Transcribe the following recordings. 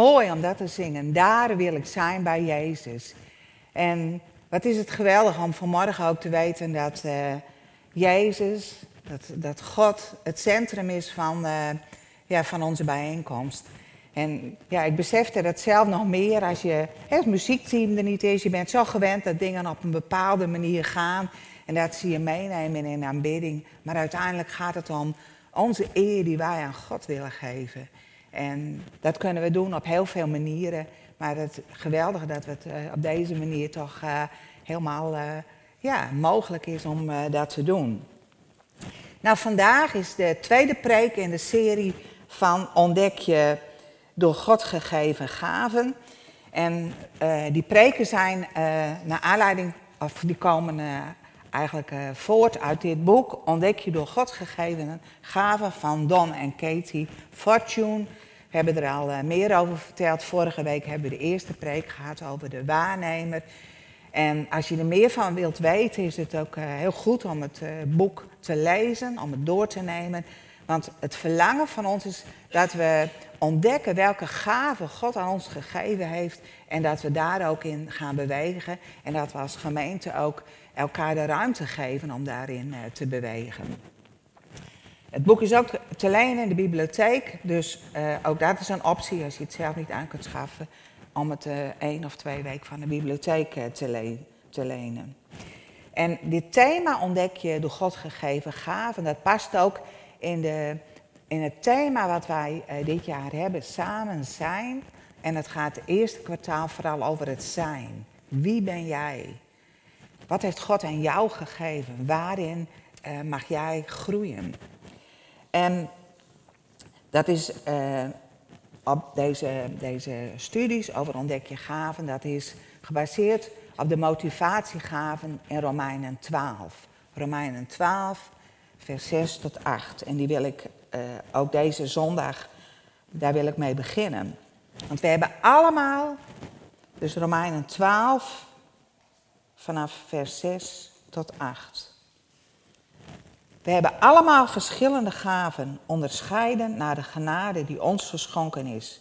Mooi om dat te zingen. Daar wil ik zijn bij Jezus. En wat is het geweldig om vanmorgen ook te weten dat uh, Jezus, dat, dat God het centrum is van, uh, ja, van onze bijeenkomst. En ja, ik besefte dat zelf nog meer als je het muziekteam er niet is. Je bent zo gewend dat dingen op een bepaalde manier gaan. En dat zie je meenemen in aanbidding. Maar uiteindelijk gaat het om onze eer die wij aan God willen geven. En dat kunnen we doen op heel veel manieren. Maar het geweldige dat het uh, op deze manier toch uh, helemaal uh, ja, mogelijk is om dat te doen. Nou, vandaag is de tweede preek in de serie van Ontdek je door God gegeven gaven. En die preken zijn naar aanleiding, of die komen eigenlijk voort uit dit boek. Ontdek je door God gegeven gaven van Don en Katie Fortune. We hebben er al uh, meer over verteld. Vorige week hebben we de eerste preek gehad over de waarnemer. En als je er meer van wilt weten, is het ook uh, heel goed om het uh, boek te lezen, om het door te nemen. Want het verlangen van ons is dat we ontdekken welke gaven God aan ons gegeven heeft. En dat we daar ook in gaan bewegen. En dat we als gemeente ook elkaar de ruimte geven om daarin te bewegen. Het boek is ook te lenen in de bibliotheek, dus uh, ook dat is een optie als je het zelf niet aan kunt schaffen, om het uh, één of twee weken van de bibliotheek te, le te, lenen. En dit thema ontdek je door God gegeven gaven, dat past ook in, de, in het thema wat wij dit jaar hebben, samen zijn. En het gaat het eerste kwartaal vooral over het zijn. Wie ben jij? Wat heeft God aan jou gegeven? Waarin mag jij groeien? En dat is uh, op deze, deze studies over ontdek je gaven, dat is gebaseerd op de motivatiegaven in Romeinen 12. Romeinen 12, vers 6 tot 8. En die wil ik uh, ook deze zondag, daar wil ik mee beginnen. Want we hebben allemaal, dus Romeinen 12, vanaf vers 6 tot 8. We hebben allemaal verschillende gaven, onderscheiden naar de genade die ons geschonken is.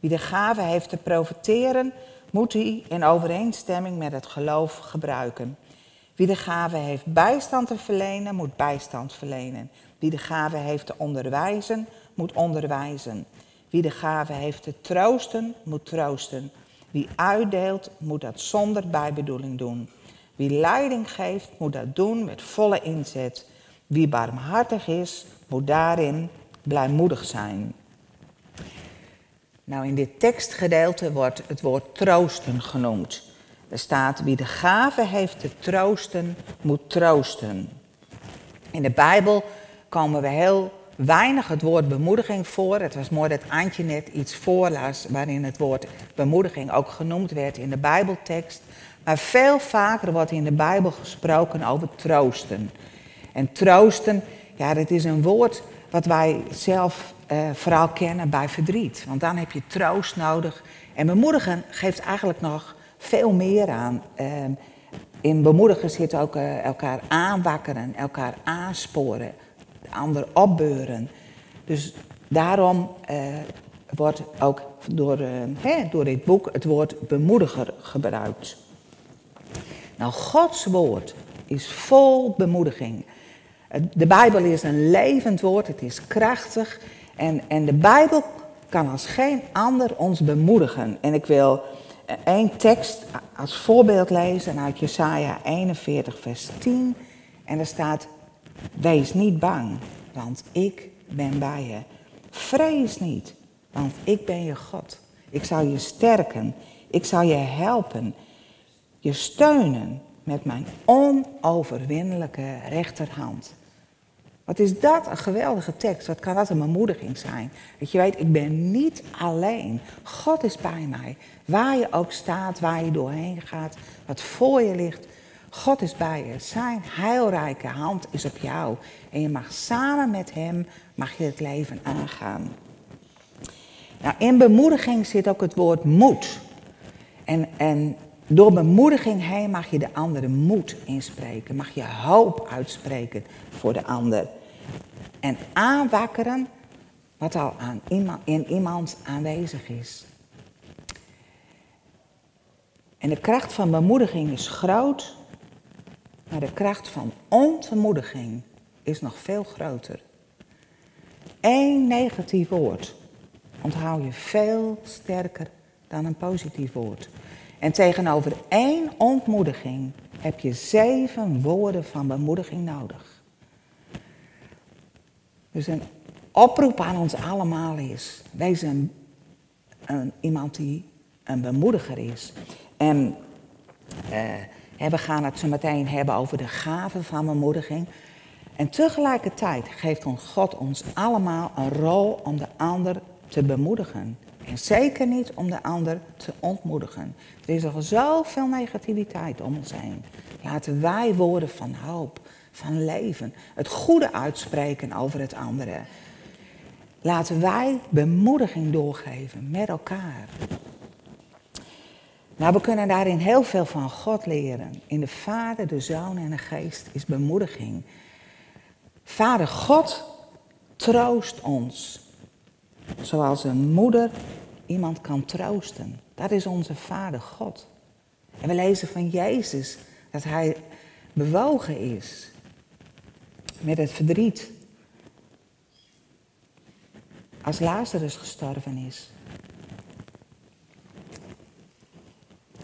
Wie de gave heeft te profiteren, moet die in overeenstemming met het geloof gebruiken. Wie de gave heeft bijstand te verlenen, moet bijstand verlenen. Wie de gave heeft te onderwijzen, moet onderwijzen. Wie de gave heeft te troosten, moet troosten. Wie uitdeelt, moet dat zonder bijbedoeling doen. Wie leiding geeft, moet dat doen met volle inzet. Wie barmhartig is, moet daarin blijmoedig zijn. Nou, in dit tekstgedeelte wordt het woord troosten genoemd. Er staat, wie de gave heeft te troosten, moet troosten. In de Bijbel komen we heel weinig het woord bemoediging voor. Het was mooi dat Antje net iets voorlas waarin het woord bemoediging ook genoemd werd in de Bijbeltekst. Maar veel vaker wordt in de Bijbel gesproken over troosten. En troosten, ja, dat is een woord wat wij zelf uh, vooral kennen bij verdriet. Want dan heb je troost nodig. En bemoedigen geeft eigenlijk nog veel meer aan. Uh, in bemoedigen zit ook uh, elkaar aanwakkeren, elkaar aansporen, de ander opbeuren. Dus daarom wordt ook door, hè, door dit boek het woord bemoediger gebruikt. Nou, Gods woord is vol bemoediging. De Bijbel is een levend woord, het is krachtig. En, en de Bijbel kan als geen ander ons bemoedigen. En ik wil één tekst als voorbeeld lezen uit Jesaja 41, vers 10. En er staat, wees niet bang, want ik ben bij je. Vrees niet, want ik ben je God. Ik zal je sterken, ik zal je helpen, je steunen met mijn onoverwinnelijke rechterhand. Wat is dat een geweldige tekst? Wat kan dat een bemoediging zijn? Dat je weet, ik ben niet alleen. God is bij mij. Waar je ook staat, waar je doorheen gaat, wat voor je ligt. God is bij je. Zijn heilrijke hand is op jou. En je mag samen met hem mag je het leven aangaan. Nou, in bemoediging zit ook het woord moed. En, en door bemoediging heen mag je de andere moed inspreken. Mag je hoop uitspreken voor de ander. En aanwakkeren wat al aan iemand, in iemand aanwezig is. En de kracht van bemoediging is groot, maar de kracht van ontmoediging is nog veel groter. Eén negatief woord onthoud je veel sterker dan een positief woord. En tegenover één ontmoediging heb je zeven woorden van bemoediging nodig. Dus een oproep aan ons allemaal is: wees een, een iemand die een bemoediger is. En eh, we gaan het zo meteen hebben over de gaven van bemoediging. En tegelijkertijd geeft ons God ons allemaal een rol om de ander te bemoedigen. En zeker niet om de ander te ontmoedigen. Er is al zoveel negativiteit om ons heen. Laten wij woorden van hoop, van leven, het goede uitspreken over het andere. Laten wij bemoediging doorgeven met elkaar. Nou, we kunnen daarin heel veel van God leren. In de Vader, de Zoon en de Geest is bemoediging. Vader God troost ons. Zoals een moeder iemand kan troosten. Dat is onze Vader God. En we lezen van Jezus dat Hij bewogen is met het verdriet. Als Lazarus gestorven is.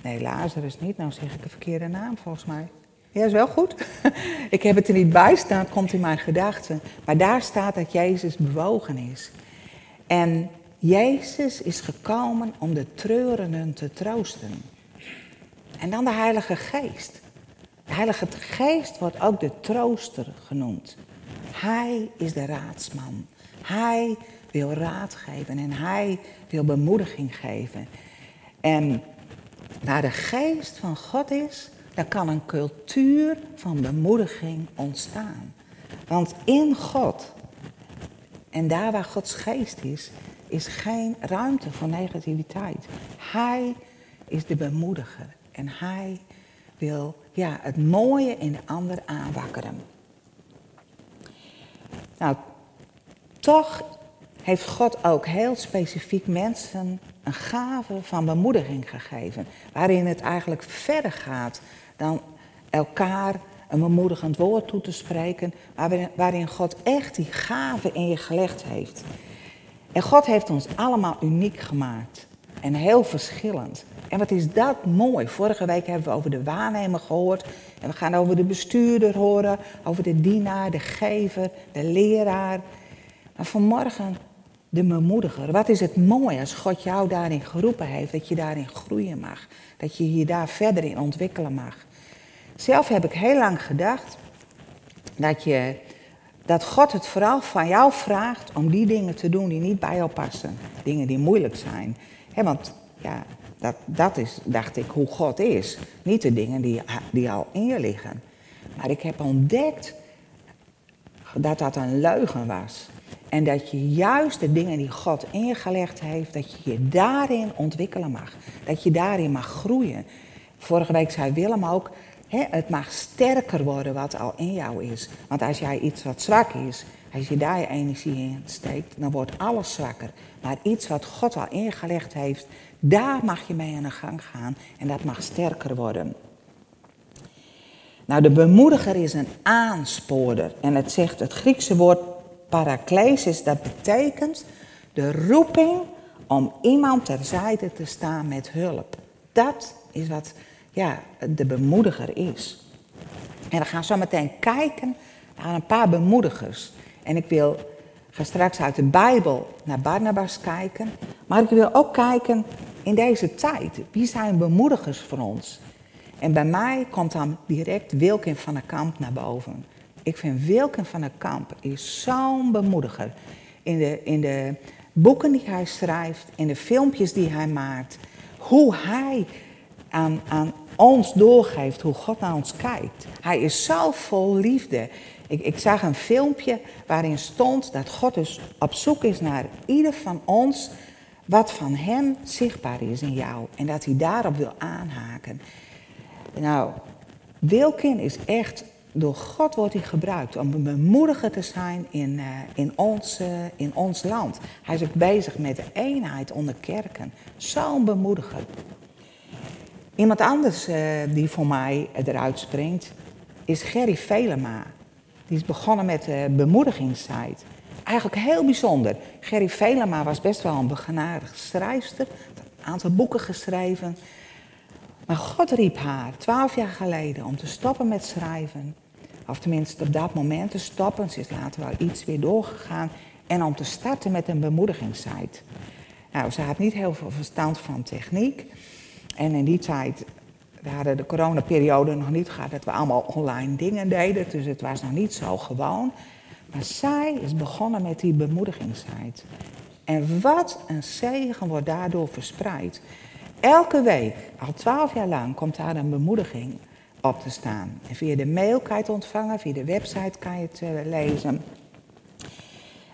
Nee, Lazarus niet. Nou zeg ik een verkeerde naam volgens mij. Ja, is wel goed. ik heb het er niet bij staan, komt in mijn gedachten. Maar daar staat dat Jezus bewogen is. En Jezus is gekomen om de treurenden te troosten. En dan de Heilige Geest. De Heilige Geest wordt ook de trooster genoemd. Hij is de raadsman. Hij wil raad geven en hij wil bemoediging geven. En waar de geest van God is, dan kan een cultuur van bemoediging ontstaan. Want in God, en daar waar Gods geest is, is geen ruimte voor negativiteit. Hij is de bemoediger en hij wil ja, het mooie in de ander aanwakkeren. Nou, toch heeft God ook heel specifiek mensen een gave van bemoediging gegeven. Waarin het eigenlijk verder gaat dan elkaar een bemoedigend woord toe te spreken. Waarin God echt die gave in je gelegd heeft. En God heeft ons allemaal uniek gemaakt. En heel verschillend. En wat is dat mooi. Vorige week hebben we over de waarnemer gehoord. En we gaan over de bestuurder horen. Over de dienaar, de gever, de leraar. Maar vanmorgen de bemoediger. Wat is het mooi als God jou daarin geroepen heeft. Dat je daarin groeien mag. Dat je je daar verder in ontwikkelen mag. Zelf heb ik heel lang gedacht dat je dat God het vooral van jou vraagt om die dingen te doen die niet bij jou passen. Dingen die moeilijk zijn. want ja, dat, dat is, dacht ik, hoe God is. Niet de dingen die, die al in je liggen. Maar ik heb ontdekt dat dat een leugen was. En dat je juist de dingen die God in je gelegd heeft, dat je je daarin ontwikkelen mag. Dat je daarin mag groeien. Vorige week zei Willem ook, het mag sterker worden wat al in jou is. Want als jij iets wat zwak is, als je daar je energie in steekt, dan wordt alles zwakker. Maar iets wat God al ingelegd heeft, daar mag je mee aan de gang gaan en dat mag sterker worden. Nou, de bemoediger is een aansporer. En het zegt het Griekse woord paraklesis, dat betekent de roeping om iemand terzijde te staan met hulp. Dat is wat ja, de bemoediger is. En we gaan zo meteen kijken naar een paar bemoedigers. En ik wil, ga straks uit de Bijbel naar Barnabas kijken. Maar ik wil ook kijken in deze tijd. Wie zijn bemoedigers voor ons? En bij mij komt dan direct Wilkin van der Kamp naar boven. Ik vind Wilkin van der Kamp is zo'n bemoediger. In de, in de boeken die hij schrijft, in de filmpjes die hij maakt. Hoe hij aan, ons doorgeeft hoe God naar ons kijkt. Hij is zo vol liefde. Ik, ik zag een filmpje waarin stond dat God dus op zoek is naar ieder van ons wat van Hem zichtbaar is in jou. En dat hij daarop wil aanhaken. Nou, Wilkin is echt, door God wordt hij gebruikt om een bemoediger te zijn in, uh, in, ons, uh, in ons land. Hij is ook bezig met de eenheid onder kerken. Zo'n bemoediger. Iemand anders uh, die voor mij eruit springt is Gerry Velema. Die is begonnen met de bemoedigingssite. Eigenlijk heel bijzonder. Gerry Velema was best wel een begenadigd schrijfster. Een aantal boeken geschreven. Maar God riep haar twaalf jaar geleden om te stoppen met schrijven. Of tenminste op dat moment te stoppen. Ze is later wel iets weer doorgegaan. En om te starten met een bemoedigingssite. Nou, ze had niet heel veel verstand van techniek. En in die tijd, we hadden de coronaperiode nog niet gehad dat we allemaal online dingen deden. Dus het was nog niet zo gewoon. Maar zij is begonnen met die bemoedigingssite. En wat een zegen wordt daardoor verspreid. Elke week, al twaalf jaar lang, komt daar een bemoediging op te staan. En via de mail kan je het ontvangen, via de website kan je het uh, lezen.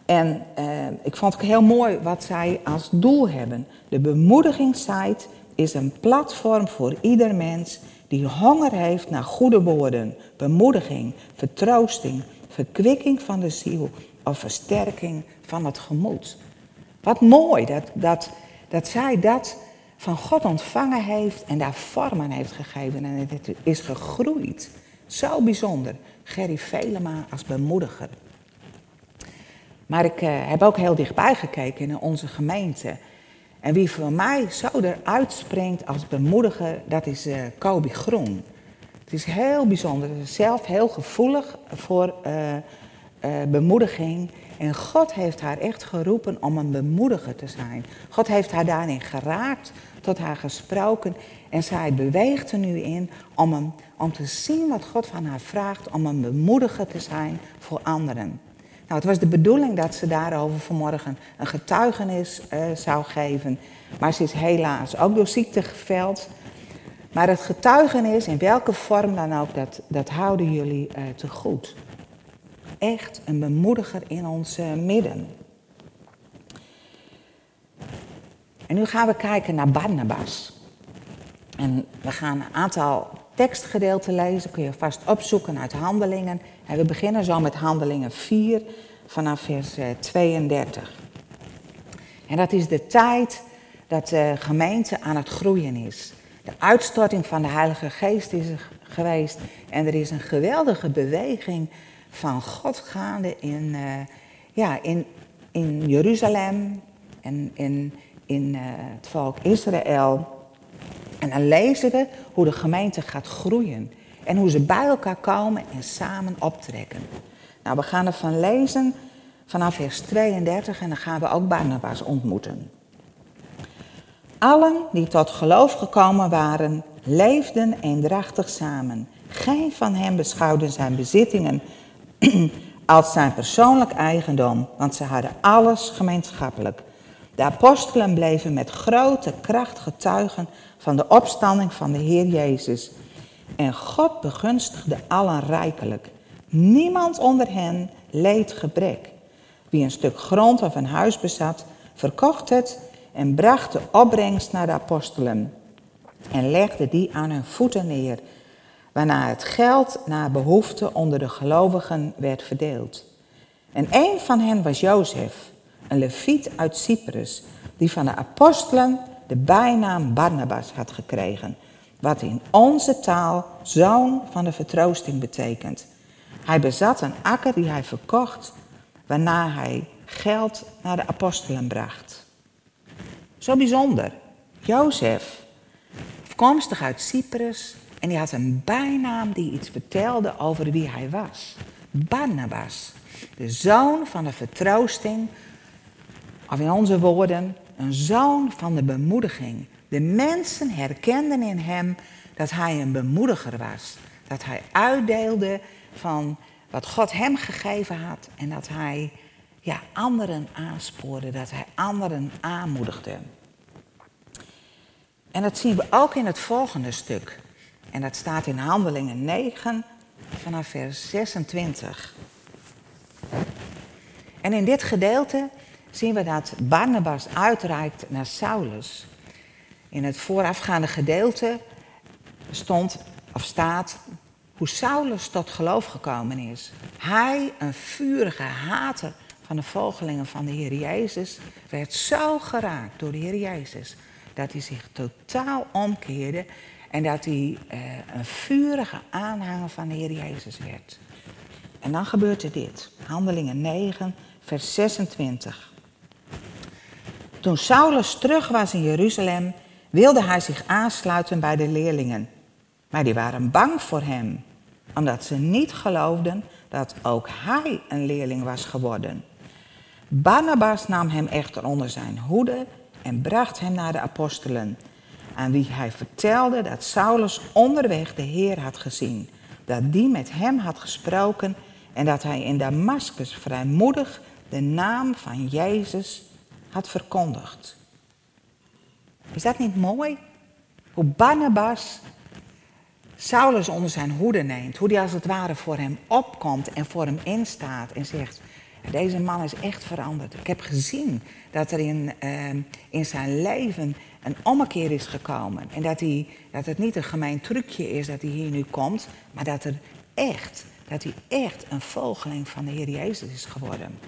En uh, ik vond het heel mooi wat zij als doel hebben. De bemoedigingssite is een platform voor ieder mens die honger heeft naar goede woorden, bemoediging, vertroosting, verkwikking van de ziel of versterking van het gemoed. Wat mooi dat, dat, dat zij dat van God ontvangen heeft en daar vormen heeft gegeven en het is gegroeid. Zo bijzonder. Gerry Velema als bemoediger. Maar ik uh, heb ook heel dichtbij gekeken in onze gemeente. En wie voor mij zo eruit springt als bemoediger, dat is uh, Kobe Groen. Het is heel bijzonder. Ze is zelf heel gevoelig voor uh, bemoediging. En God heeft haar echt geroepen om een bemoediger te zijn. God heeft haar daarin geraakt, tot haar gesproken. En zij beweegt er nu in om, om te zien wat God van haar vraagt, om een bemoediger te zijn voor anderen. Nou, het was de bedoeling dat ze daarover vanmorgen een getuigenis uh, zou geven. Maar ze is helaas ook door ziekte geveld. Maar het getuigenis, in welke vorm dan ook, dat, dat houden jullie uh, te goed. Echt een bemoediger in ons uh, midden. En nu gaan we kijken naar Barnabas. En we gaan een aantal tekstgedeelten lezen, kun je vast opzoeken uit Handelingen. We beginnen zo met Handelingen 4 vanaf vers 32. Eh, en dat is de tijd dat de gemeente aan het groeien is. De uitstorting van de Heilige Geest is er geweest. En er is een geweldige beweging van God gaande in, uh, ja, in, in Jeruzalem en in, in uh, het volk Israël. En dan lezen we hoe de gemeente gaat groeien. En hoe ze bij elkaar komen en samen optrekken. Nou, we gaan ervan lezen vanaf vers 32 en dan gaan we ook Barnabas ontmoeten. Allen die tot geloof gekomen waren, leefden eendrachtig samen. Geen van hen beschouwde zijn bezittingen als zijn persoonlijk eigendom, want ze hadden alles gemeenschappelijk. De apostelen bleven met grote kracht getuigen van de opstanding van de Heer Jezus. En God begunstigde allen rijkelijk. Niemand onder hen leed gebrek. Wie een stuk grond of een huis bezat, verkocht het en bracht de opbrengst naar de apostelen. En legde die aan hun voeten neer, waarna het geld naar behoefte onder de gelovigen werd verdeeld. En een van hen was Jozef, een leviet uit Cyprus, die van de apostelen de bijnaam Barnabas had gekregen, wat in onze taal zoon van de vertroosting betekent. Hij bezat een akker die hij verkocht, waarna hij geld naar de apostelen bracht. Zo bijzonder. Jozef, afkomstig uit Cyprus, en die had een bijnaam die iets vertelde over wie hij was. Barnabas, de zoon van de vertroosting, of in onze woorden, een zoon van de bemoediging. De mensen herkenden in hem dat hij een bemoediger was. Dat hij uitdeelde van wat God hem gegeven had en dat hij ja, anderen aanspoorde, dat hij anderen aanmoedigde. En dat zien we ook in het volgende stuk. En dat staat in Handelingen 9 vanaf vers 26. En in dit gedeelte zien we dat Barnabas uitreikt naar Saulus. In het voorafgaande gedeelte stond of staat hoe Saulus tot geloof gekomen is. Hij, een vurige hater van de volgelingen van de Heer Jezus, werd zo geraakt door de Heer Jezus dat hij zich totaal omkeerde en dat hij eh, een vurige aanhanger van de Heer Jezus werd. En dan gebeurt er dit. Handelingen 9, vers 26. Toen Saulus terug was in Jeruzalem, wilde hij zich aansluiten bij de leerlingen. Maar die waren bang voor hem, omdat ze niet geloofden dat ook hij een leerling was geworden. Barnabas nam hem echter onder zijn hoede en bracht hem naar de apostelen, aan wie hij vertelde dat Saulus onderweg de Heer had gezien, dat die met hem had gesproken en dat hij in Damascus vrijmoedig de naam van Jezus had verkondigd. Is dat niet mooi? Hoe Barnabas Saulus onder zijn hoede neemt, hoe hij als het ware voor hem opkomt en voor hem instaat en zegt, deze man is echt veranderd. Ik heb gezien dat er in, ehm, in zijn leven een ommekeer is gekomen. En dat, hij, dat het niet een gemeen trucje is dat hij hier nu komt, maar dat, er echt, dat hij echt een volgeling van de Heer Jezus is geworden.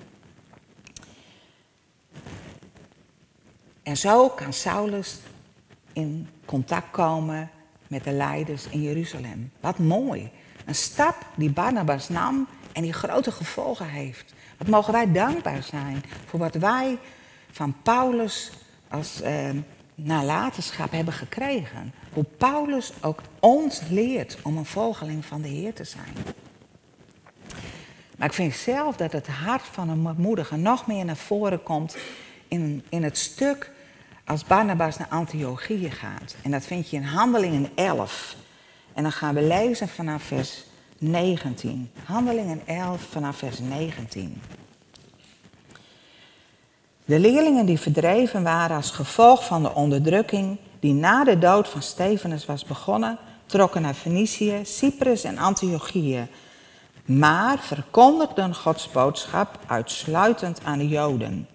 En zo kan Saulus in contact komen met de leiders in Jeruzalem. Wat mooi. Een stap die Barnabas nam en die grote gevolgen heeft. Wat mogen wij dankbaar zijn voor wat wij van Paulus als eh, nalatenschap hebben gekregen. Hoe Paulus ook ons leert om een volgeling van de Heer te zijn. Maar ik vind zelf dat het hart van een moedige nog meer naar voren komt in, in het stuk als Barnabas naar Antiochië gaat. En dat vind je in Handelingen 11. En dan gaan we lezen vanaf vers 19. Handelingen 11 vanaf vers 19. De leerlingen die verdreven waren als gevolg van de onderdrukking die na de dood van Stefanus was begonnen, trokken naar Fenicië, Cyprus en Antiochië, maar verkondigden Gods boodschap uitsluitend aan de Joden.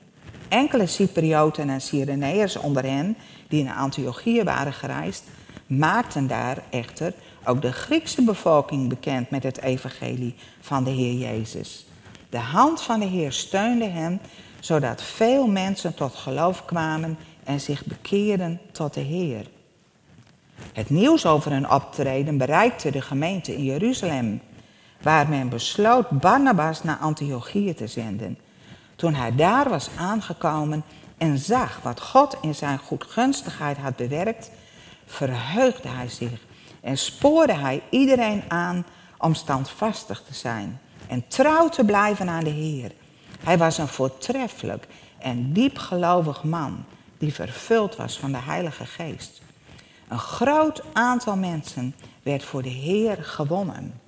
Enkele Cyprioten en Cyreneërs onder hen, die naar Antiochië waren gereisd, maakten daar echter ook de Griekse bevolking bekend met het evangelie van de Heer Jezus. De hand van de Heer steunde hen, zodat veel mensen tot geloof kwamen en zich bekeerden tot de Heer. Het nieuws over hun optreden bereikte de gemeente in Jeruzalem, waar men besloot Barnabas naar Antiochië te zenden. Toen hij daar was aangekomen en zag wat God in zijn goedgunstigheid had bewerkt, verheugde hij zich en spoorde hij iedereen aan om standvastig te zijn en trouw te blijven aan de Heer. Hij was een voortreffelijk en diepgelovig man die vervuld was van de Heilige Geest. Een groot aantal mensen werd voor de Heer gewonnen.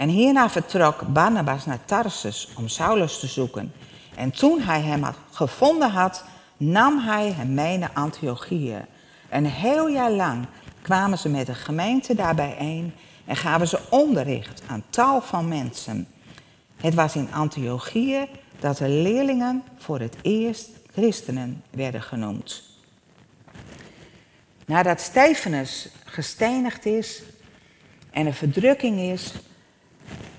En hierna vertrok Barnabas naar Tarsus om Saulus te zoeken. En toen hij hem had gevonden had, nam hij hem mee naar Antiochië. Een heel jaar lang kwamen ze met de gemeente daarbij een en gaven ze onderricht aan tal van mensen. Het was in Antiochië dat de leerlingen voor het eerst christenen werden genoemd. Nadat Stefanus gestenigd is en er verdrukking is,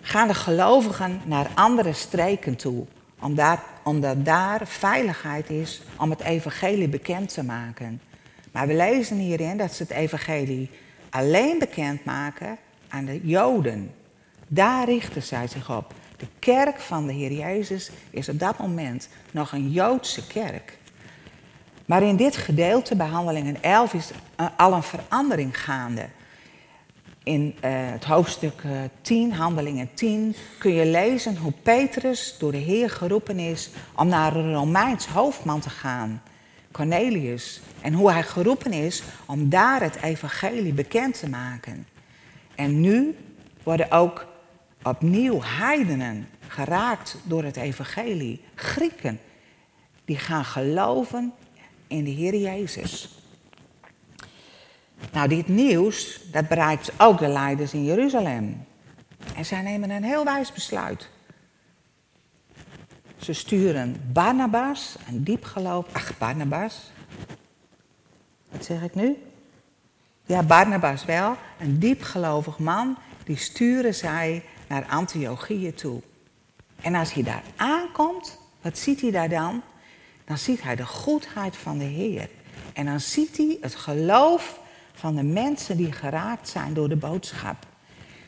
gaan de gelovigen naar andere streken toe, omdat, omdat daar veiligheid is om het evangelie bekend te maken. Maar we lezen hierin dat ze het evangelie alleen bekend maken aan de Joden. Daar richten zij zich op. De kerk van de Heer Jezus is op dat moment nog een Joodse kerk. Maar in dit gedeelte, bij Handelingen 11, is al een verandering gaande in uh, het hoofdstuk uh, 10, Handelingen 10, kun je lezen hoe Petrus door de Heer geroepen is om naar een Romeins hoofdman te gaan, Cornelius. En hoe hij geroepen is om daar het evangelie bekend te maken. En nu worden ook opnieuw heidenen geraakt door het evangelie. Grieken, die gaan geloven in de Heer Jezus. Nou, dit nieuws, dat bereikt ook de leiders in Jeruzalem. En zij nemen een heel wijs besluit. Ze sturen Barnabas, een diep geloof. Ach, Barnabas. Wat zeg ik nu? Ja, Barnabas wel. Een diepgelovig man. Die sturen zij naar Antiochië toe. En als hij daar aankomt, wat ziet hij daar dan? Dan ziet hij de goedheid van de Heer. En dan ziet hij het geloof van de mensen die geraakt zijn door de boodschap.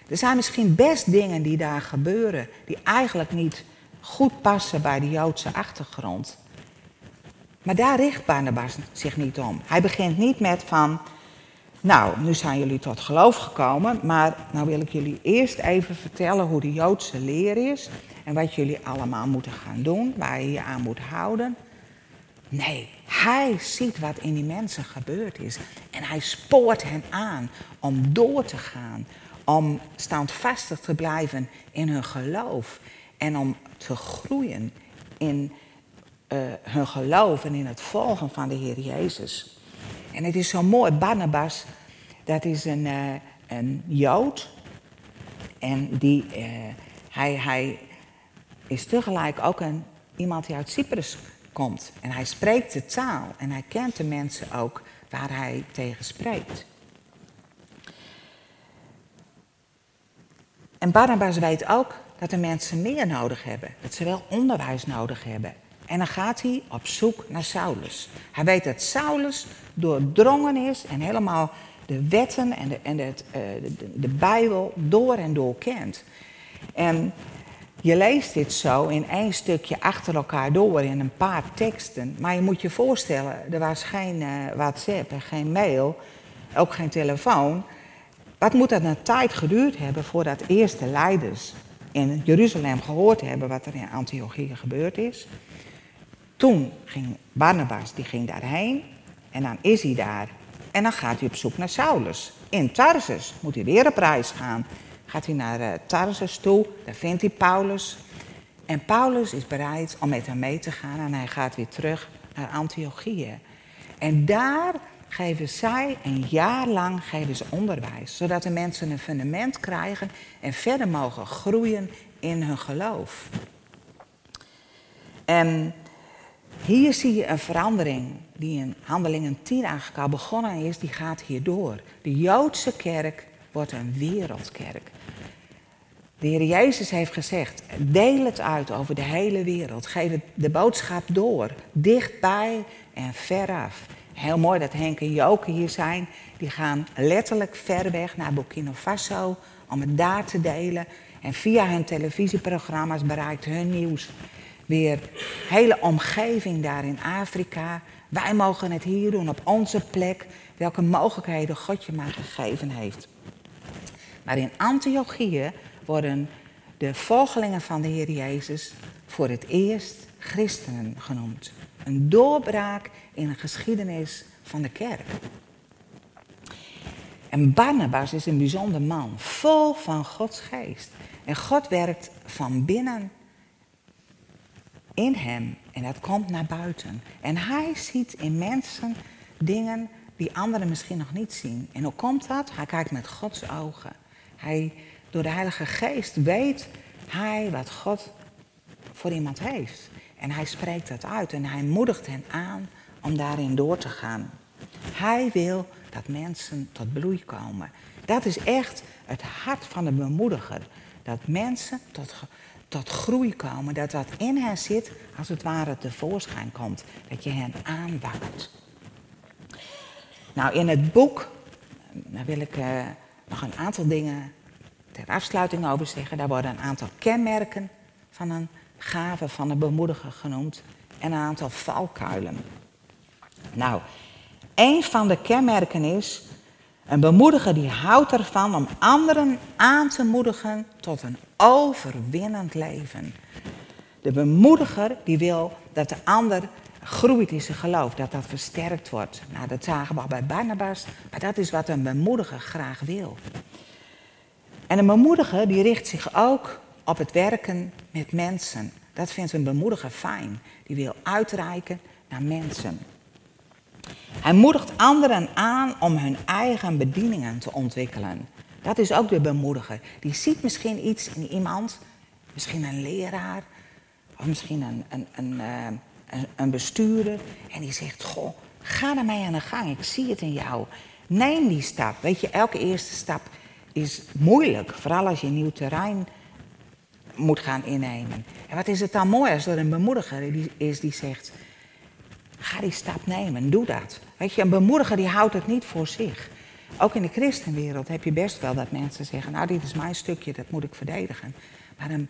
Er zijn misschien best dingen die daar gebeuren, die eigenlijk niet goed passen bij de Joodse achtergrond. Maar daar richt Barnabas zich niet om. Hij begint niet met van, nou, nu zijn jullie tot geloof gekomen, maar nou wil ik jullie eerst even vertellen hoe de Joodse leer is en wat jullie allemaal moeten gaan doen, waar je je aan moet houden. Nee, hij ziet wat in die mensen gebeurd is en hij spoort hen aan om door te gaan, om standvastig te blijven in hun geloof en om te groeien in uh, hun geloof en in het volgen van de Heer Jezus. En het is zo mooi, Barnabas, dat is een, uh, een Jood. En die, uh, hij, hij is tegelijk ook een, iemand die uit Cyprus komt. En hij spreekt de taal en hij kent de mensen ook waar hij tegen spreekt. En Barnabas weet ook dat de mensen meer nodig hebben. Dat ze wel onderwijs nodig hebben. En dan gaat hij op zoek naar Saulus. Hij weet dat Saulus doordrongen is en helemaal de wetten en de, en het, uh, de, de, Bijbel door en door kent. En je leest dit zo in één stukje achter elkaar door in een paar teksten. Maar je moet je voorstellen, er was geen uh, WhatsApp en geen mail, ook geen telefoon. Wat moet dat een tijd geduurd hebben voordat eerste leiders in Jeruzalem gehoord hebben wat er in Antiochië gebeurd is? Toen ging Barnabas, die ging daarheen en dan is hij daar. En dan gaat hij op zoek naar Saulus. In Tarsus moet hij weer op reis gaan. Gaat hij naar uh, Tarsus toe, daar vindt hij Paulus. En Paulus is bereid om met hem mee te gaan en hij gaat weer terug naar Antiochië. En daar geven zij een jaar lang onderwijs, zodat de mensen een fundament krijgen en verder mogen groeien in hun geloof. En hier zie je een verandering die in Handelingen 10 eigenlijk al begonnen is, die gaat hierdoor. De Joodse kerk wordt een wereldkerk. De Heer Jezus heeft gezegd, deel het uit over de hele wereld. Geef de boodschap door, dichtbij en veraf. Heel mooi dat Henk en Joke hier zijn. Die gaan letterlijk ver weg naar Burkina Faso om het daar te delen. En via hun televisieprogramma's bereikt hun nieuws weer hele omgeving daar in Afrika. Wij mogen het hier doen op onze plek, welke mogelijkheden God je maar gegeven heeft. Maar in Antiochië worden de volgelingen van de Heer Jezus voor het eerst christenen genoemd. Een doorbraak in de geschiedenis van de kerk. En Barnabas is een bijzonder man, vol van Gods geest. En God werkt van binnen in hem en dat komt naar buiten. En hij ziet in mensen dingen die anderen misschien nog niet zien. En hoe komt dat? Hij kijkt met Gods ogen. Hij, door de Heilige Geest weet hij wat God voor iemand heeft. En hij spreekt dat uit en hij moedigt hen aan om daarin door te gaan. Hij wil dat mensen tot bloei komen. Dat is echt het hart van de bemoediger. Dat mensen tot, tot groei komen. Dat dat in hen zit, als het ware tevoorschijn komt. Dat je hen aanwakkert. Nou, in het boek, daar wil ik uh, nog een aantal dingen ter afsluiting over zeggen. Daar worden een aantal kenmerken van een gave van een bemoediger genoemd. En een aantal valkuilen. Nou, een van de kenmerken is een bemoediger die houdt ervan om anderen aan te moedigen tot een overwinnend leven. De bemoediger die wil dat de ander groeit in zijn geloof, dat dat versterkt wordt. Nou, dat zagen we al bij Barnabas, maar dat is wat een bemoediger graag wil. En een bemoediger die richt zich ook op het werken met mensen. Dat vindt een bemoediger fijn. Die wil uitreiken naar mensen. Hij moedigt anderen aan om hun eigen bedieningen te ontwikkelen. Dat is ook de bemoediger. Die ziet misschien iets in iemand, misschien een leraar, of misschien een, een, een, eh, een, bestuurder. En die zegt, goh, ga ermee aan de gang, ik zie het in jou. Neem die stap. Weet je, elke eerste stap is moeilijk. Vooral als je een nieuw terrein moet gaan innemen. En wat is het dan mooi als er een bemoediger is die zegt... ga die stap nemen. Doe dat. Weet je, een bemoediger die houdt het niet voor zich. Ook in de christenwereld heb je best wel dat mensen zeggen, nou dit is mijn stukje, dat moet ik verdedigen. Maar een,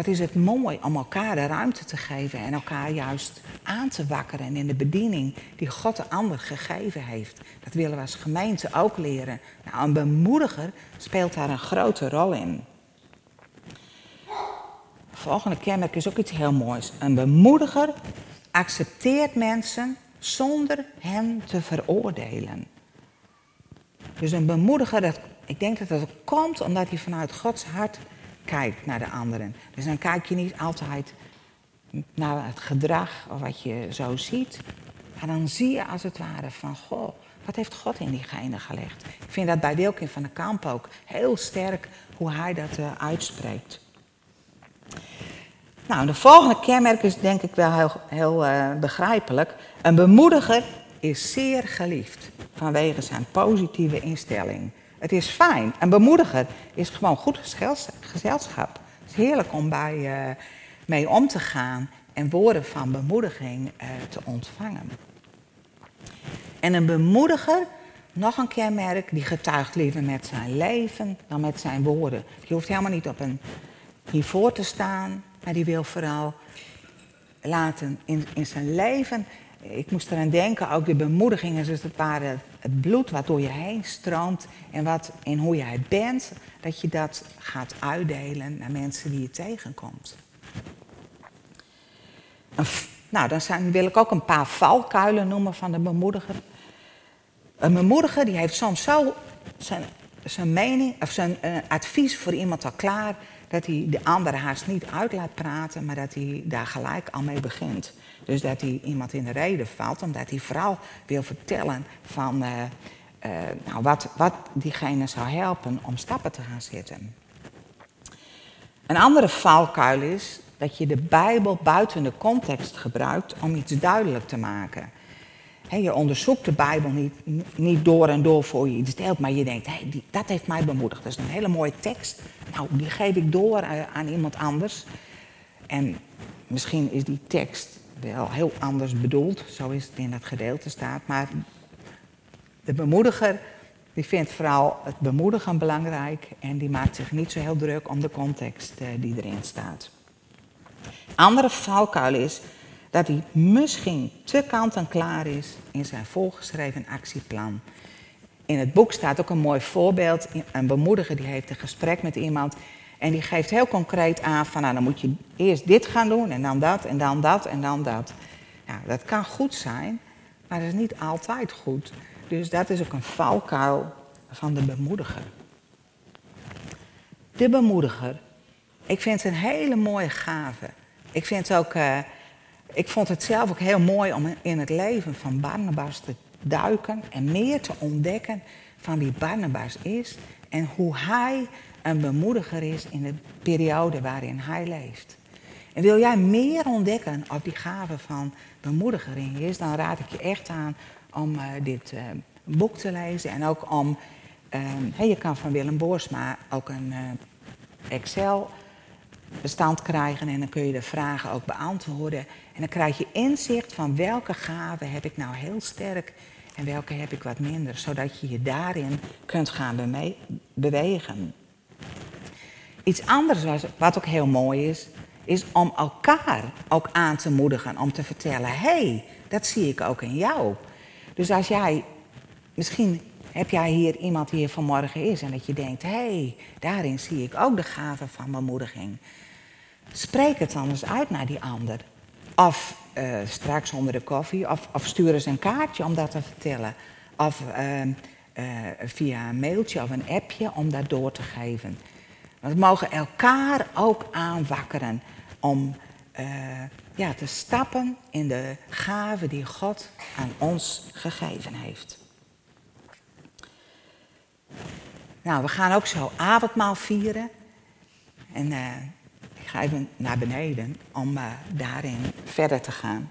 wat is het mooi om elkaar de ruimte te geven en elkaar juist aan te wakkeren in de bediening die God de ander gegeven heeft. Dat willen we als gemeente ook leren. Nou, een bemoediger speelt daar een grote rol in. volgende kenmerk is ook iets heel moois. Een bemoediger accepteert mensen zonder hen te veroordelen. Dus een bemoediger, dat, ik denk dat dat komt omdat hij vanuit Gods hart kijkt naar de anderen. Dus dan kijk je niet altijd naar het gedrag of wat je zo ziet. Maar dan zie je als het ware van, goh, wat heeft God in diegene gelegd? Ik vind dat bij Wilkin van der Kamp ook heel sterk hoe hij dat uh, uitspreekt. Nou, de volgende kenmerk is denk ik wel heel, heel uh, begrijpelijk. Een bemoediger is zeer geliefd vanwege zijn positieve instelling. Het is fijn. Een bemoediger is gewoon goed gezelschap. Het is heerlijk om bij uh, mee om te gaan en woorden van bemoediging uh, te ontvangen. En een bemoediger, nog een kenmerk, die getuigt liever met zijn leven dan met zijn woorden. Je hoeft helemaal niet op een hiervoor te staan, maar die wil vooral laten in, in zijn leven ik moest eraan denken, ook de bemoedigingen, dus het ware het bloed wat door je heen stroomt en wat in hoe jij bent, dat je dat gaat uitdelen naar mensen die je tegenkomt. nou, dan zijn, wil ik ook een paar valkuilen noemen van de bemoediger. Een bemoediger die heeft soms zo zijn, zijn mening of zijn uh, advies voor iemand al klaar dat hij de andere haast niet uit laat praten, maar dat hij daar gelijk al mee begint. Dus dat hij iemand in de reden valt, omdat hij vooral wil vertellen van uh, uh, nou, wat, wat diegene zou helpen om stappen te gaan zetten. Een andere valkuil is dat je de Bijbel buiten de context gebruikt om iets duidelijk te maken. je onderzoekt de Bijbel niet, niet door en door voor je iets deelt, maar je denkt, hey, dat heeft mij bemoedigd. Dat is een hele mooie tekst. Nou, die geef ik door eh, aan iemand anders. En misschien is die tekst wel heel anders bedoeld, zo is het in dat gedeelte staat. Maar de bemoediger die vindt vooral het bemoedigen belangrijk en die maakt zich niet zo heel druk om de context eh, die erin staat. Andere valkuil is dat hij misschien te kant-en-klaar is in zijn volgeschreven actieplan. In het boek staat ook een mooi voorbeeld. Een bemoediger die heeft een gesprek met iemand en die geeft heel concreet aan van nou dan moet je eerst dit gaan doen en dan dat en dan dat en dan dat. Ja, dat kan goed zijn, maar dat is niet altijd goed. Dus dat is ook een valkuil van de bemoediger. De bemoediger, ik vind het een hele mooie gave. Ik, vind ook, uh, ik vond het zelf ook heel mooi om in het leven van Barnabas te duiken en meer te ontdekken van wie Barnabas is en hoe hij een bemoediger is in de periode waarin hij leeft. En wil jij meer ontdekken of die gave van bemoediger in je is, dan raad ik je echt aan om uh, dit uh, boek te lezen. En ook om, uh, hey, je kan van Willem Boersma ook een Excel bestand krijgen en dan kun je de vragen ook beantwoorden. En dan krijg je inzicht van welke gave heb ik nou heel sterk en welke heb ik wat minder, zodat je je daarin kunt gaan bewegen. Iets anders wat ook heel mooi is, is om elkaar ook aan te moedigen, om te vertellen, hey, dat zie ik ook in jou. Dus als jij, misschien heb jij hier iemand die hier vanmorgen is en dat je denkt, hey, daarin zie ik ook de gave van bemoediging. Spreek het dan eens uit naar die ander. Of uh, straks onder de koffie, of, of, stuur eens een kaartje om dat te vertellen. Of uh, via een mailtje of een appje om dat door te geven. We mogen elkaar ook aanwakkeren om ja, te stappen in de gave die God aan ons gegeven heeft. Nou, we gaan ook zo avondmaal vieren. En ik ga even naar beneden om daarin verder te gaan.